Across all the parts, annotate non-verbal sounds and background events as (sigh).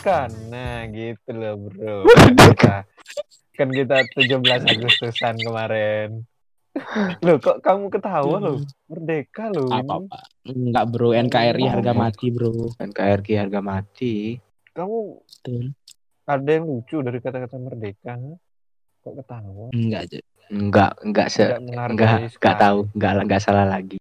merdeka. Nah, gitu loh, Bro. Merdeka. Kan kita 17 Agustusan kemarin. Loh, kok kamu ketawa loh? Merdeka loh Apa ini. apa? Enggak bro, NKRI Oh. harga mati bro. NKRI harga mati. Kamu Betul. ada yang lucu dari kata-kata merdeka? Kok ketawa? Enggak aja. Enggak, enggak se enggak enggak sekali. tahu, enggak enggak salah lagi.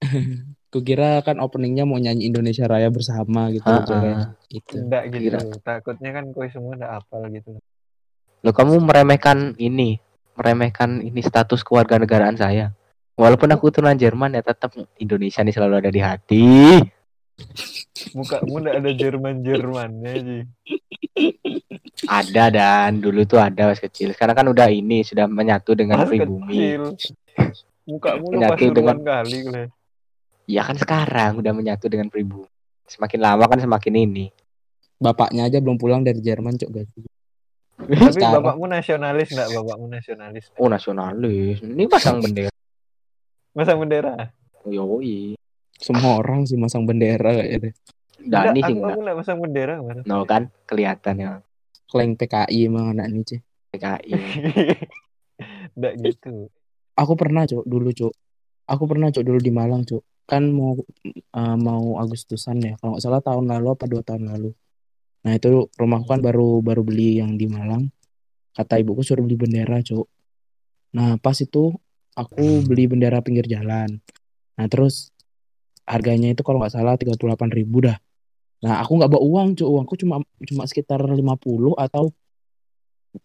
(laughs) Kukira kan openingnya mau nyanyi Indonesia Raya bersama gitu. Ha-ha. Jore. Itu. Tidak gitu. Kira. Takutnya kan kue semua udah apal gitu. Loh kamu meremehkan ini, meremehkan ini status kewarganegaraan saya. Walaupun aku turunan Jerman ya tetap Indonesia nih selalu ada di hati. Mukamu udah ada Jerman-Jermannya sih. Ada dan dulu tuh ada pas kecil. Sekarang kan udah ini sudah menyatu dengan Pas pribumi. kecil. Mukamu lu Menyatu dengan- kali kule. Ya kan sekarang udah menyatu dengan pribumi. Semakin lama kan semakin ini. Bapaknya aja belum pulang dari Jerman cok guys. Tapi Sekarang. bapakmu nasionalis enggak? Bapakmu nasionalis. nggak? Oh nasionalis. Ini pasang bendera. Masang bendera? Yoi. Semua orang sih masang bendera kayak gitu. Dani Nggak, sih aku, enggak. aku nggak masang bendera ke mana? No kan kelihatan ya Klaim PKI emang anak ini cih. PKI. Enggak (laughs) gitu. Aku pernah cok dulu cok. Aku pernah cok dulu di Malang cok. Kan mau eh, mau Agustusan ya. Kalau nggak salah tahun lalu apa dua tahun lalu. Nah itu rumahku kan baru baru beli yang di Malang. Kata ibuku suruh beli bendera cok. Nah pas itu aku beli bendera pinggir jalan. Nah terus harganya itu kalau nggak salah 38.000 ribu dah. Nah aku nggak bawa uang cok. Uangku cuma cuma sekitar 50 atau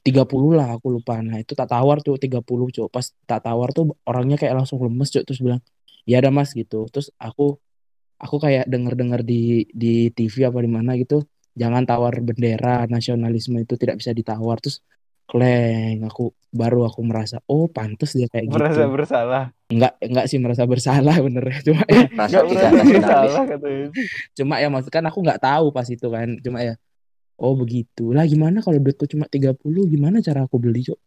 30 lah aku lupa. Nah itu tak tawar tuh 30 cok. Pas tak tawar tuh orangnya kayak langsung lemes cok. Terus bilang ya ada mas gitu. Terus aku aku kayak denger-denger di di TV apa di mana gitu. Jangan tawar bendera nasionalisme itu tidak bisa ditawar. Terus kleng aku baru aku merasa oh pantas dia kayak Merasa gitu. bersalah. Enggak enggak sih merasa bersalah bener (laughs) cuma ya merasa nasionalis. bersalah katanya. cuma ya maksud kan aku nggak tahu pas itu kan cuma ya oh begitu lah gimana kalau duitku cuma 30 gimana cara aku beli cok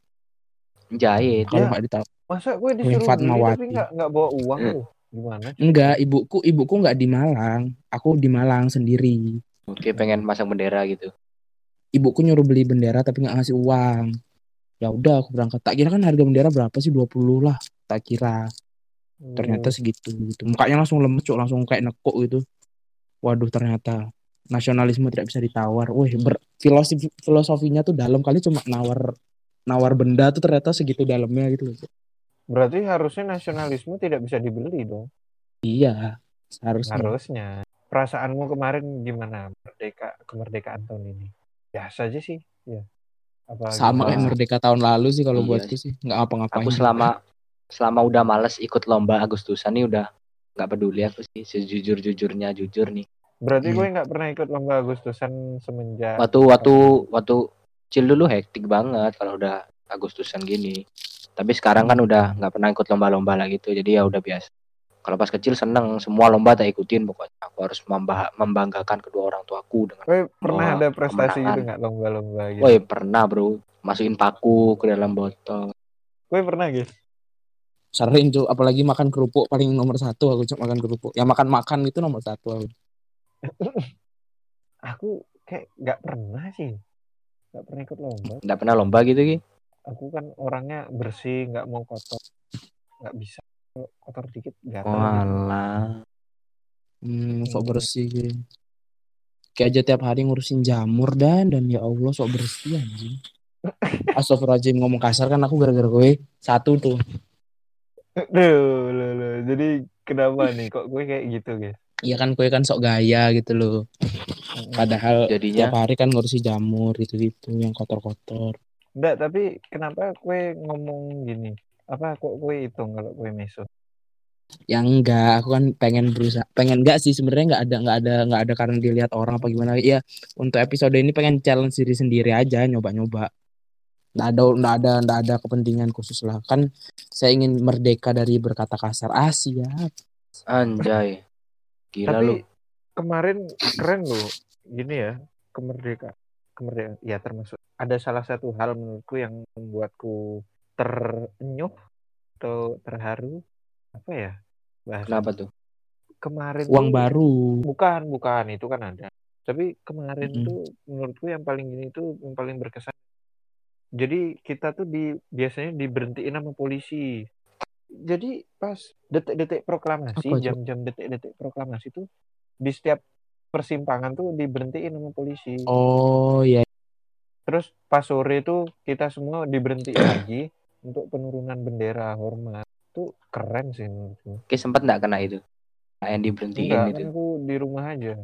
Jahit. kalau Ya. nggak ditahu. Masa gue disuruh beli tapi nggak nggak bawa uang lu? Gimana? enggak ibuku ibuku nggak di Malang. Aku di Malang sendiri. Oke pengen pasang bendera gitu. ibuku nyuruh beli bendera tapi nggak ngasih uang. Ya udah aku berangkat. Tak kira kan harga bendera berapa sih? 20 lah tak kira. Ternyata Hmm. segitu gitu. Mukanya langsung lemes cok langsung kayak nekuk gitu. Waduh ternyata nasionalisme tidak bisa ditawar wih ber, filosofi filosofinya tuh dalam kali cuma nawar nawar benda tuh ternyata segitu dalamnya gitu loh. Berarti harusnya nasionalisme tidak bisa dibeli dong. iya seharusnya Harusnya. Perasaanmu kemarin gimana? Merdeka kemerdekaan tahun ini? Biasa aja sih. Ya. Apa sama kayak merdeka tahun lalu sih kalau Iya buatku sih nggak apa-ngapain Aku selama selama udah males ikut lomba Agustusan nih udah nggak peduli aku sih sejujur jujurnya jujur nih. Berarti Iya. gue nggak pernah ikut lomba Agustusan semenjak Waktu waktu waktu kecil dulu hektik banget kalau udah Agustusan gini. Tapi sekarang kan udah nggak pernah ikut lomba-lomba lah gitu. Jadi ya udah biasa. Kalau pas kecil seneng semua lomba tak ikutin pokoknya. Aku harus membanggakan kedua orang tuaku dengan Gue pernah ada prestasi kemenangan. gitu nggak lomba-lomba gitu? Woi pernah bro masukin paku ke dalam botol. Gue pernah guys. sering cuy apalagi makan kerupuk paling nomor satu aku cuma makan kerupuk ya makan makan itu nomor satu aku Aku kayak nggak pernah sih. Nggak pernah ikut lomba. Nggak pernah lomba gitu ki? Aku kan orangnya bersih, nggak mau kotor. Nggak bisa. Kotor dikit gatal. gitu. Walah. hmm, sok Hmm. bersih gitu. kayak aja tiap hari ngurusin jamur dan dan ya Allah sok bersih anjing (laughs) Astagfirullahaladzim ngomong kasar kan aku gara-gara gue satu tuh Duh, loh, loh. Jadi kenapa nih? Kok gue kayak gitu guys? Iya kan gue kan sok gaya gitu loh. Padahal Jadinya tiap hari kan ngurusin jamur gitu-gitu yang kotor-kotor. Enggak, tapi kenapa gue ngomong gini? Apa kok gue hitung kalau gue meso? yang enggak aku kan pengen berusaha pengen enggak sih sebenarnya enggak ada enggak ada enggak ada karena dilihat orang apa gimana. Ya untuk episode ini pengen challenge diri sendiri aja nyoba-nyoba. Enggak ada enggak ada enggak ada kepentingan khusus lah. Kan saya ingin merdeka dari berkata kasar. Ah siap. Anjay. Gila tapi lu. kemarin keren loh. Gini ya, kemerdekaan. Kemerdekaan. Ya termasuk ada salah satu hal menurutku yang membuatku terenyuh atau terharu. Apa ya? Bahasa Kenapa tuh? kemarin uang tuh- baru Bukan, bukan itu kan ada. Tapi kemarin Mm-mm. tuh menurutku yang paling gini tuh yang paling berkesan. Jadi kita tuh di biasanya diberhentiin sama polisi. Jadi pas detik-detik proklamasi, jam-jam detik-detik proklamasi tuh di setiap persimpangan tuh diberhentiin sama polisi. Oh iya. Terus pas sore tuh kita semua diberhentiin (clears throat) lagi untuk penurunan bendera hormat. Itu keren sih menurutku. Oke sempat nggak kena itu yang diberhentiin Enggak, itu kan aku di rumah aja.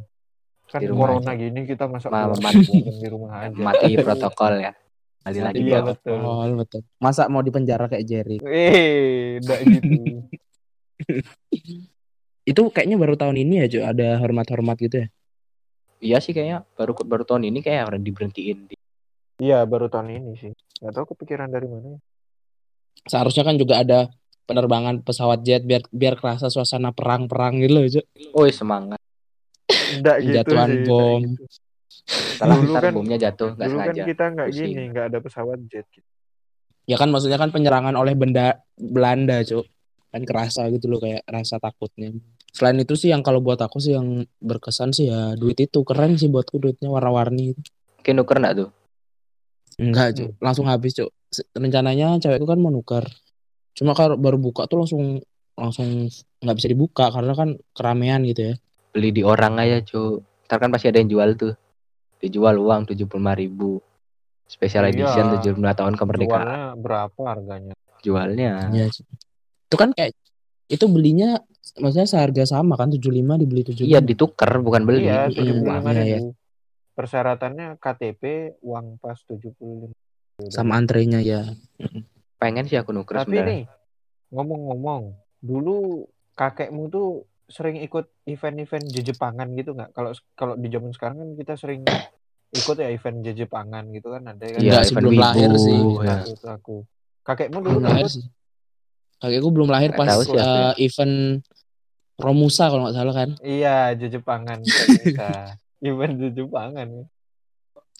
Kan Di rumah corona gini kita masa mati. di rumah (laughs) aja. mati protokol ya kali lagi Iya betul. Oh betul. Masa mau dipenjara kayak Jerry? Eh, enggak gitu. (laughs) Itu kayaknya baru tahun ini ya, Cuk, ada hormat-hormat gitu ya. iya sih kayaknya baru baru tahun ini kayak orang diberhentiin Iya, baru tahun ini sih. Enggak tahu kepikiran dari mana. Seharusnya kan juga ada penerbangan pesawat jet biar biar kerasa suasana perang-perang gitu loh, Cuk. oh semangat Enggak gitu Penjatuhan sih. enggak bom. gitu. Salah Dulu ntar kan- bomnya jatuh nggak Dulu kan sengaja kita enggak Pusing. gini, enggak ada pesawat jet. gitu. Ya kan maksudnya kan penyerangan oleh benda Belanda, Cuk. Kan kerasa gitu loh kayak rasa takutnya. Selain itu sih yang kalau buat aku sih yang berkesan sih ya duit itu keren sih buatku duitnya warna-warni itu. oke nuker nggak tuh Enggak, Cuk. Langsung habis, Cuk. Rencananya cewekku kan mau nuker. Cuma kalau baru buka tuh langsung langsung nggak bisa dibuka karena kan keramaian gitu ya. beli di orang aja cu ntar kan pasti ada yang jual tuh dijual uang tujuh puluh ribu special Iya. edition 75 tahun kemerdekaan Jualnya berapa harganya? jualnya Iya. Cuk. Itu kan kayak itu belinya maksudnya seharga sama kan 75 dibeli 75. iya ditukar bukan beli Iya, Mm-mm. tujuh puluh lima Iya, iya. Persyaratannya KTP, uang pas tujuh puluh lima. sama antrenya ya. pengen sih aku nuker Tapi sebenarnya nih, ngomong-ngomong, dulu kakekmu tuh sering ikut event-event Jepangan gitu nggak? Kalau kalau di zaman sekarang kan kita sering ikut ya event Jepangan gitu kan ada kan? Iya, sebelum wibu, lahir sih. ya. Takut aku. Kakekmu dulu Belum lahir sih. Kakekku belum lahir pas tahu sih ya. eh, event Romusa kalau nggak salah kan. Iya, Jepangan bisa. (laughs) event Jepangan.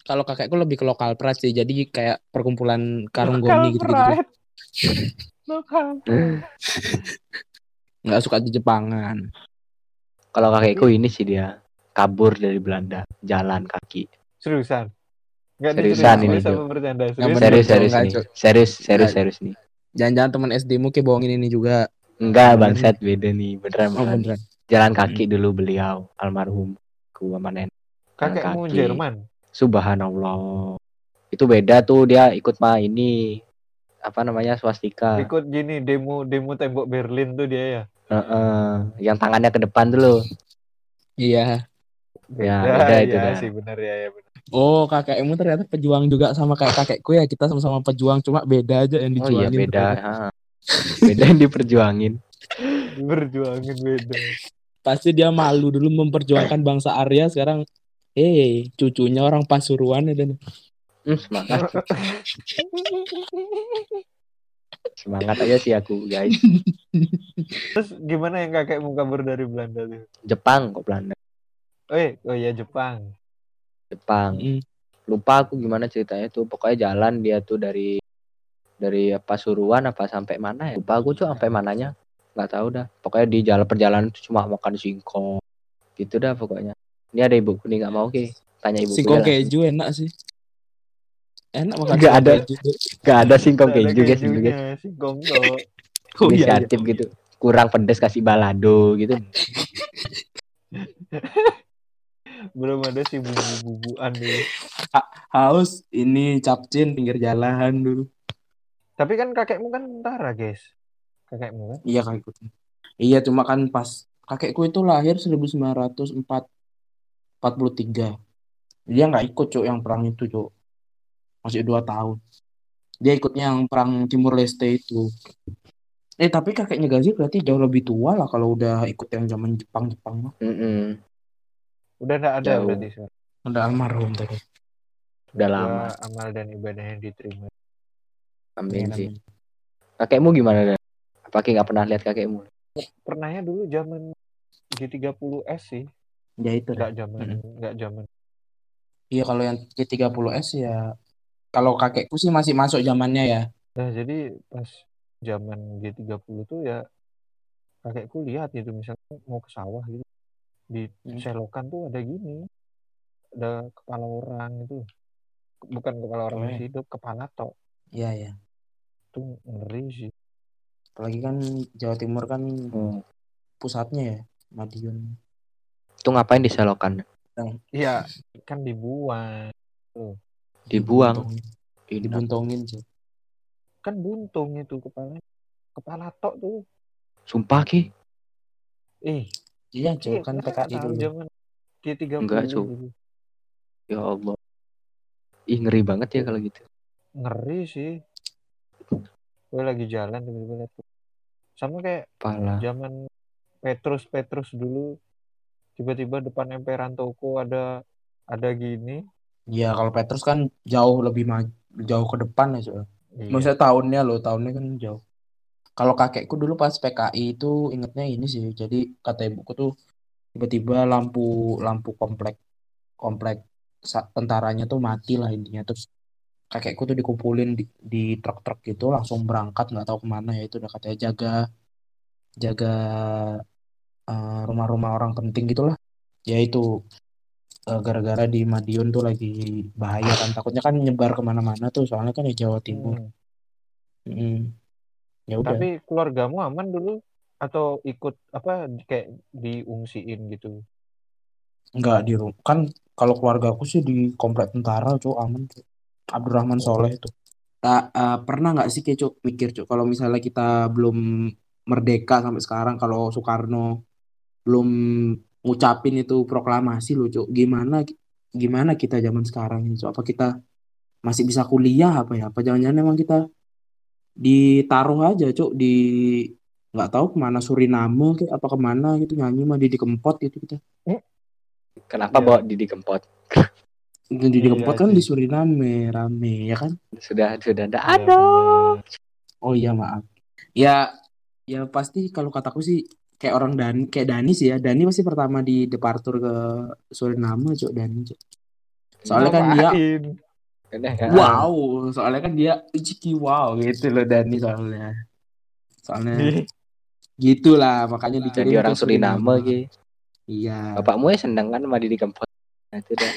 Kalau kakekku lebih ke lokal pride sih. Jadi kayak perkumpulan karung Lokal goni gitu-gitu. pride. (laughs) Nggak suka di Jepangan. kalau kakekku ini sih dia kabur dari Belanda jalan kaki Seriusan? Nggak Seriusan ini, Serius? serius serius nih serius serius Nggak. serius nih Jangan-jangan teman SD-mu kayak bohongin ini juga. enggak bangsat beda nih beneran Oh beneran beneran. jalan kaki dulu beliau almarhum ku sama nenek Kakekmu kaki. Jerman? subhanallah itu beda tuh dia ikut mah ini apa namanya swastika Ikut gini demo demo tembok Berlin tuh dia ya? Heeh, yang tangannya ke depan tuh loh Iya. Ya, beda itu iya dah. sih benar ya, ya benar. Oh kakekmu ternyata pejuang juga sama kayak kakekku ya. Kita sama-sama pejuang cuma beda aja yang oh iya dijuangin. beda ha. beda yang diperjuangin Berjuangin beda. Pasti dia malu dulu memperjuangkan bangsa Arya sekarang eh cucunya orang Pasuruan ya dan Hmm, (laughs) semangat aja sih aku guys. (laughs) Terus gimana yang kakekmu kabur dari Belanda tuh? Jepang kok Belanda. Oh iya, oh iya Jepang. Jepang. Mm. lupa aku gimana ceritanya tuh. Pokoknya jalan dia tuh dari dari Pasuruan apa sampai mana ya? Lupa aku tuh sampai mananya. Nggak tahu dah. Pokoknya di jalan perjalanan tuh cuma makan singkong. Gitu dah pokoknya. Ini ada ibuku nih nggak mau ke tanya ibuku singkong keju enak sih. Enak makan Nggak singkong ada. keju. nggak ada singkong keju guys guys Singkong tuh. (laughs) Oh iya, iya. inisiatif gitu kurang pedes kasih balado gitu (laughs) Belum ada sih bumbu-bumbuan dulu. Haus ini capcin pinggir jalan dulu. Tapi kan kakekmu kan tentara, guys. Kakekmu kan? Iya kakekku. Iya cuma kan pas kakekku itu lahir 1943. Dia nggak ikut cuk yang perang itu cuk. Masih dua tahun. Dia ikutnya yang perang Timur Leste itu. Eh tapi kakeknya Gazi berarti jauh lebih tua lah kalau udah ikut yang zaman Jepang Jepang mah. Mm-mm. Udah enggak ada Jauh. berarti sekarang. Udah almarhum tadi. udah lama amal dan ibadahnya diterima. amin sih amin. kakekmu gimana dah apa nggak pernah lihat kakekmu Pernahnya dulu zaman G30S sih. Ya itu dah. Enggak zaman enggak zaman. Iya kalau yang G30S ya kalau kakekku sih masih masuk zamannya ya. Nah, jadi pas zaman G30 tuh ya kakekku lihat gitu misalnya mau ke sawah gitu di Hmm. selokan tuh ada gini ada kepala orang itu bukan kepala orang Oh, masih iya. hidup kepala tok Iya ya. itu ngeri sih Apalagi kan Jawa Timur kan Hmm. pusatnya ya, Madiun. Itu ngapain diselokan? iya kan dibuang Dibuang. Ini dibuntungin cuy. kan buntung itu kepala kepala tok tuh sumpah ki. eh Iya cuy, iya, kan PKI dulu. zaman G30 Enggak, Cuk. dulu. Ya Allah. Ih ngeri banget ya kalau gitu. ngeri sih gue lagi jalan tiba-tiba sama kayak Pala. zaman Petrus Petrus dulu tiba-tiba depan emperan toko ada ada gini Iya, kalau Petrus kan jauh lebih maju, jauh ke depan ya iya. Maksudnya tahunnya loh, tahunnya kan jauh. Kalau kakekku dulu pas PKI itu ingetnya ini sih. Jadi kata ibuku tuh tiba-tiba lampu lampu komplek komplek tentaranya tuh mati lah intinya. Terus kakekku tuh dikumpulin di, di truk-truk gitu langsung berangkat nggak tahu ke mana ya itu udah katanya jaga jaga eh, rumah-rumah orang penting gitulah. Ya itu gara-gara di Madiun tuh lagi bahaya kan takutnya kan nyebar ke mana-mana tuh soalnya kan di Jawa Timur. Hmm. Mm. Ya udah. tapi keluargamu aman dulu atau ikut apa kayak diungsiin gitu Enggak di rumah. Kan kalau keluarga aku sih di komplek tentara, Cuk, aman, Cuk. Abdurrahman Soleh itu. Tak eh, pernah nggak sih kayak Cuk mikir Cuk kalau misalnya kita belum merdeka sampai sekarang kalau Soekarno belum ngucapin itu proklamasi loh, Cuk. Gimana gimana kita zaman sekarang ini, Cuk? Apa kita masih bisa kuliah apa ya? Apa jangan-jangan emang kita ditaruh aja, Cuk, di nggak tahu ke mana Suriname kayak apa ke mana gitu nyanyi mah di Kempot gitu kita. Kenapa Iya. bawa Didi Kempot? Di Iya Kempot kan sih. di Suriname rame ya kan? Sudah sudah ada. Aduh. Oh iya maaf. Ya ya pasti kalau kataku sih kayak orang Dani kayak Dani sih ya. Dani pasti pertama di departur ke Suriname cok Dani cok. Soalnya kan dia ya. wow, soalnya kan dia ciki wow gitu loh Dani soalnya. Soalnya (laughs) gitulah makanya Jadi ke orang Suriname ki. Iya. Bapakmu ya seneng kan sama Didi Kempot. Nah, itu dah. (laughs)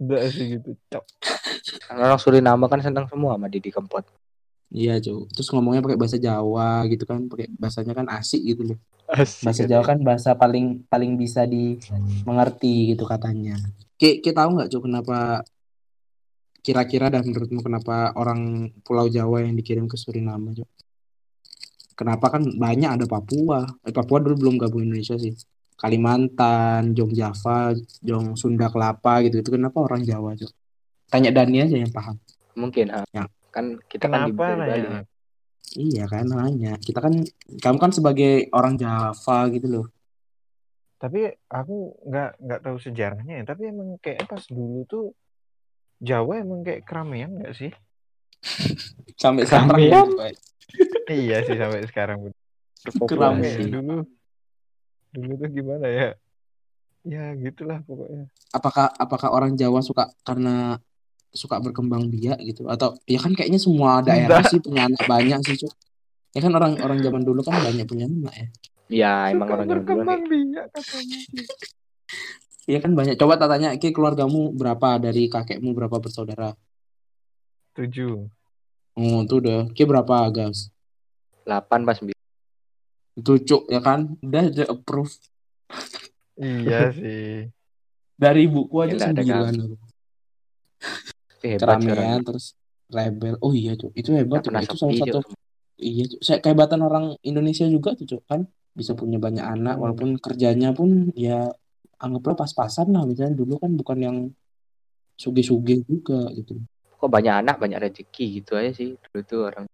udah sih gitu cok Orang Suriname kan seneng semua sama Didi Kempot. Iya cok. Terus ngomongnya pakai bahasa Jawa gitu kan, pakai bahasanya kan asik gitu loh. Asik Bahasa ya, Jawa kan bahasa paling paling bisa dimengerti gitu katanya. Ki, kita tahu nggak Cuk kenapa kira-kira dan menurutmu kenapa orang Pulau Jawa yang dikirim ke Suriname Cuk? Kenapa kan banyak ada Papua. Eh, Papua dulu belum gabung Indonesia sih. Kalimantan, Jong Java, Jong Sunda Kelapa gitu. Itu kenapa orang Jawa Cuk? Tanya Dani aja yang paham. Mungkin ha. Ya. Kan kita kan di kenapa dari Bali. nanya Iya kan nanya. Kita kan kamu kan sebagai orang Java gitu loh. tapi aku nggak nggak tahu sejarahnya ya. Tapi emang kayak pas dulu tuh Jawa emang kayak keramaian nggak sih? (laughs) Sampai sekarang. Ya. Iya sih sampai sekarang. Keramaian. Dulu. Dulu tuh gimana ya? Ya gitulah pokoknya. Apakah apakah orang Jawa suka karena suka berkembang biak gitu. Atau ya kan kayaknya semua daerah Enggak. sih punya anak banyak sih Cuk. ya kan orang orang zaman dulu kan banyak punya anak ya. Ya emang Suka orang zaman dulu biak katanya. Iya kan banyak. Coba tanya Ki keluargamu berapa? Dari kakekmu berapa bersaudara? Tujuh. Oh itu udah. Ki berapa gas? 8 pas 9. itu Cuk ya kan? Udah aja approve. Iya sih. Dari ibuku aja Ya, sembilan hebat keramaian terus rebel oh iya Cuk itu hebat pernah itu salah satu. Iya, Cuk. Saya kehebatan orang Indonesia juga tuh, Cuk, kan bisa punya banyak anak Hmm. walaupun kerjanya pun ya anggaplah pas-pasan lah misalnya dulu kan bukan yang sugih-sugih juga gitu. Kok banyak anak banyak rezeki gitu aja sih. Dulu tuh orang.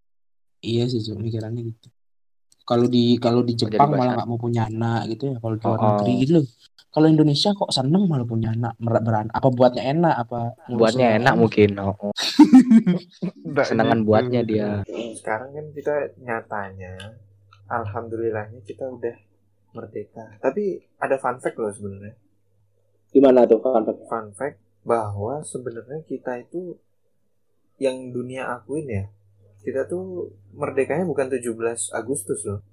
Iya sih, Cuk, mikirannya gitu. Kalau di kalau di jadi Jepang malah nggak mau punya anak gitu ya, kalau di luar Oh, negeri oh. gitu loh. Kalau Indonesia kok seneng malah punya anak, beranak. Apa buatnya enak apa Buatnya nggak enak mungkin. Oh, oh. Senangan buatnya dia. sekarang kan kita nyatanya alhamdulillahnya kita udah merdeka tapi ada fun fact loh sebenarnya Gimana tuh kan? fun fact bahwa sebenarnya kita itu yang dunia akuin ya kita tuh merdekanya bukan 17 Agustus loh.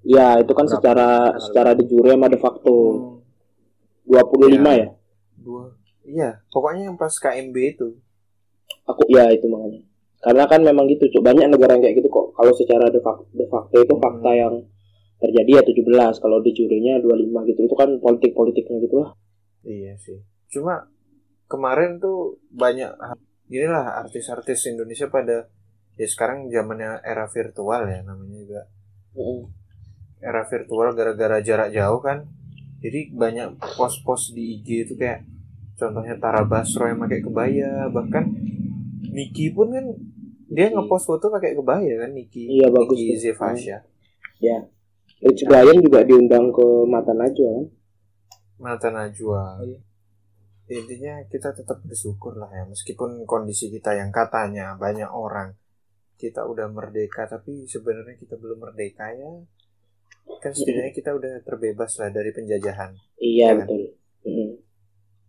Ya, itu kan Berapa? secara secara de jure sama de facto Hmm, 25 Ya. dua iya pokoknya yang pas KMB itu. Aku ya itu makanya. Karena kan memang gitu cuk. Banyak negara yang kayak gitu kok. Kalau secara de facto, de facto itu Hmm. fakta yang terjadi ya 17 kalau di jurinya 25 gitu itu kan politik politiknya gitu lah. Iya sih. Cuma kemarin tuh banyak inilah artis-artis Indonesia pada ya sekarang zamannya era virtual ya namanya juga. Era virtual gara-gara jarak jauh kan. Jadi banyak pos-pos di IG itu kayak contohnya Tara Basro yang pakai kebaya bahkan Niki pun kan dia ngepost foto pakai kebaya kan Niki. Iya, bagus Niki tuh. Zevasya. Rich Brian juga diundang ke Mata Najwa kan? Mata Najwa. Iya. intinya kita tetap bersyukur lah ya meskipun kondisi kita yang katanya banyak orang kita udah merdeka tapi sebenarnya kita belum merdeka ya. Kan setidaknya kita udah terbebas lah dari penjajahan. Iya Iya kan? betul. Mm.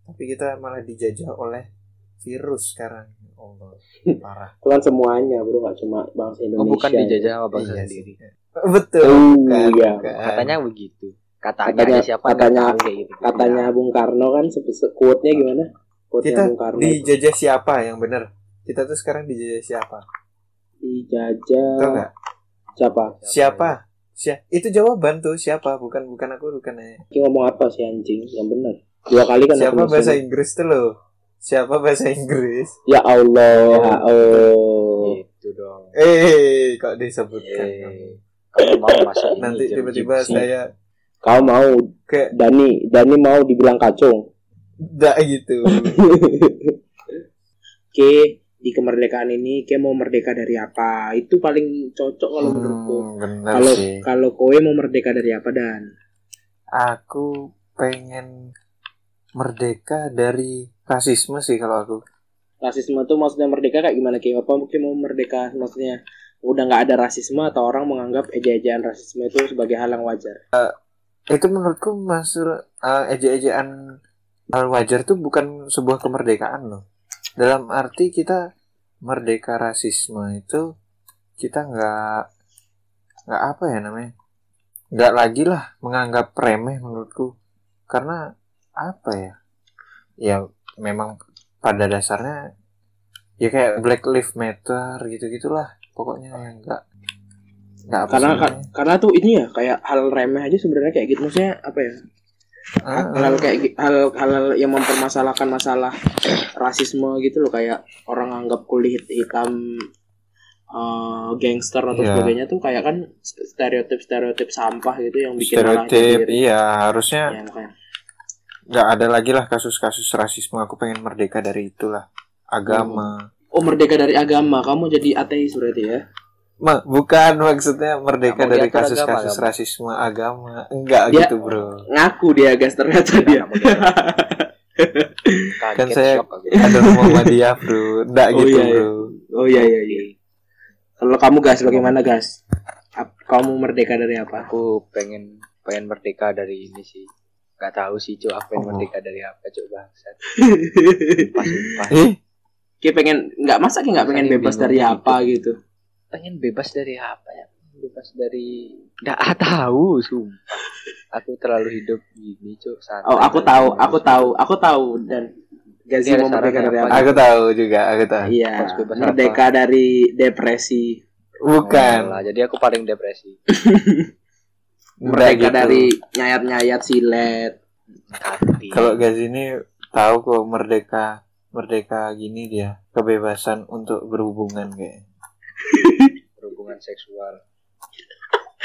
tapi kita malah dijajah oleh virus sekarang. Allah parah. (laughs) Kan semuanya bro. Nggak cuma bangsa Oh, Indonesia bukan dijajah sama bangsa Iya sendiri. betul Oh, bukan, iya. bukan. Katanya begitu. Katanya, Katanya- siapa? Katanya- kayak gitu. katanya Bung Karno kan quote-nya gimana? Quote-nya kita Bung Karno dijajah siapa yang benar? Kita tuh sekarang dijajah siapa dijajah siapa? Siapa? Sia- itu jawaban tuh siapa? Bukan bukan aku bukan ya. Ki ngomong apa sih anjing? Yang benar. Dua kali kan siapa aku bahasa. Inggris tuh lo siapa bahasa Inggris? Ya Allah. Oh Gitu dong. eh kok disebutkan? Eh, kamu mau masuk ini nanti tiba-tiba saya kau mau kayak Dani Dani mau dibilang kacung. Enggak gitu. (laughs) Ke di kemerdekaan ini Ke mau merdeka dari apa? Itu paling cocok kalau menurutku. Hmm, benar kalau sih. kalau kowe mau merdeka dari apa dan? Aku pengen merdeka dari rasisme sih kalau aku. Rasisme tuh maksudnya merdeka kayak gimana Ki? Apa mungkin mau merdeka maksudnya udah nggak ada rasisme atau orang menganggap eja-ejaan rasisme itu sebagai hal yang wajar? Itu menurutku masuk uh, eja-ejaan hal wajar tuh bukan sebuah kemerdekaan loh dalam arti kita merdeka rasisme itu kita nggak nggak apa ya namanya? Nggak lagi lah menganggap remeh menurutku. Karena apa ya? Ya memang pada dasarnya ya kayak Black Lives Matter gitu gitulah pokoknya yang nggak nggak karena karena tuh ini ya kayak hal remeh aja sebenarnya kayak gitu. Maksudnya apa ya hal kayak hal hal yang mempermasalahkan masalah rasisme gitu loh kayak orang anggap kulit hitam eh, gangster atau Iya. sebagainya tuh kayak kan stereotip stereotip sampah gitu yang bikin stereotip jadi- iya harusnya ya, makanya. nggak ada lagi lah kasus-kasus rasisme. Aku pengen merdeka dari itulah agama. Oh merdeka dari agama. Kamu jadi ateis berarti ya Ma, bukan maksudnya merdeka dari kasus-kasus agama, rasisme agama. Enggak Dia- gitu bro. ngaku dia guys ternyata dia. kan Kaget, saya ada Muhammadiyah bro. Enggak Oh, gitu iya, iya. bro oh iya iya iya. Kalau kamu gas bagaimana gas kamu merdeka dari apa? Aku pengen pengen merdeka dari ini sih. Gak tahu sih cuy, aku pengen Oh. merdeka dari apa cuy bangsat. (laughs) Sumpah, sumpah. eh? Kayak pengen nggak masa kayak nggak pengen bebas dari gitu. apa gitu pengen bebas dari apa ya? Bebas dari nggak ah, (laughs) tahu sumpah aku terlalu hidup gini cuk. Santai Oh, aku tahu, aku tahu, aku tahu dan Gazi Ini mau merdeka dari apa? apa? aku tahu juga aku tahu. Iya, Harus bebas merdeka dari depresi, bukan. Lah jadi aku paling depresi. (laughs) Merdeka gitu. dari nyayat-nyayat silet. hati. Kalau Gazini tahu kok merdeka merdeka gini dia kebebasan untuk berhubungan kayak berhubungan seksual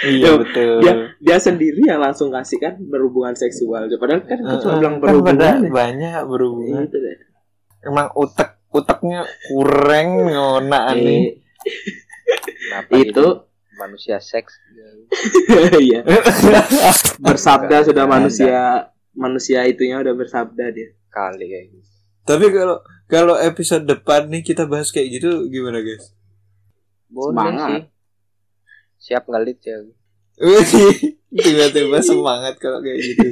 iya betul dia dia sendiri yang langsung kasih kan berhubungan seksual. Padahal kan kita cuma bilang kan berhubungan. ya. banyak berhubungan Itu deh. emang utek uteknya kurang ngona aneh Kenapa Itu manusia seks (laughs) iya. (laughs) Bersabda sudah manusia manusia itunya udah bersabda dia. kali kayak gitu tapi kalau kalau episode depan nih kita bahas kayak gitu gimana guys boleh Semangat. sih. Siap ngelit ya? (laughs) Tiba-tiba semangat kalau kayak gitu.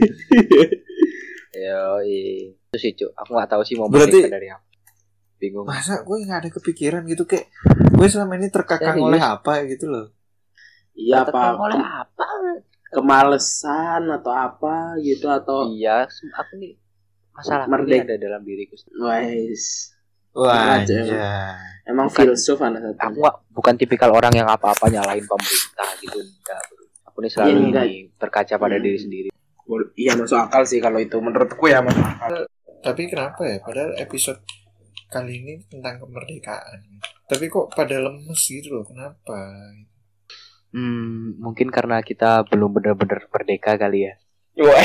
(laughs) Yo itu sih cuk. Aku nggak tahu sih mau Berarti- dari apa. Bingung. Masa gue nggak ada kepikiran gitu kayak gue selama ini terkakang Serius? oleh apa gitu loh. Iya Terkekang apa? oleh apa? Kemalesan atau apa gitu atau iya aku nih masalah Merdeka. ada dalam diriku Wais. Wah, emang. Bukan. filsuf anak satu. aku nggak bukan tipikal orang yang apa-apa nyalain pemerintah gitu enggak aku ini selalu ini berkaca pada Hmm. diri sendiri Iya masuk akal sih kalau itu menurutku ya masuk akal. Tapi kenapa ya? Padahal episode kali ini tentang kemerdekaan. Tapi kok pada lemes gitu loh? Kenapa? hmm, mungkin karena kita belum benar-benar merdeka kali ya. Wah. (laughs)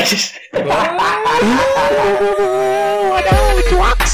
ada cuaks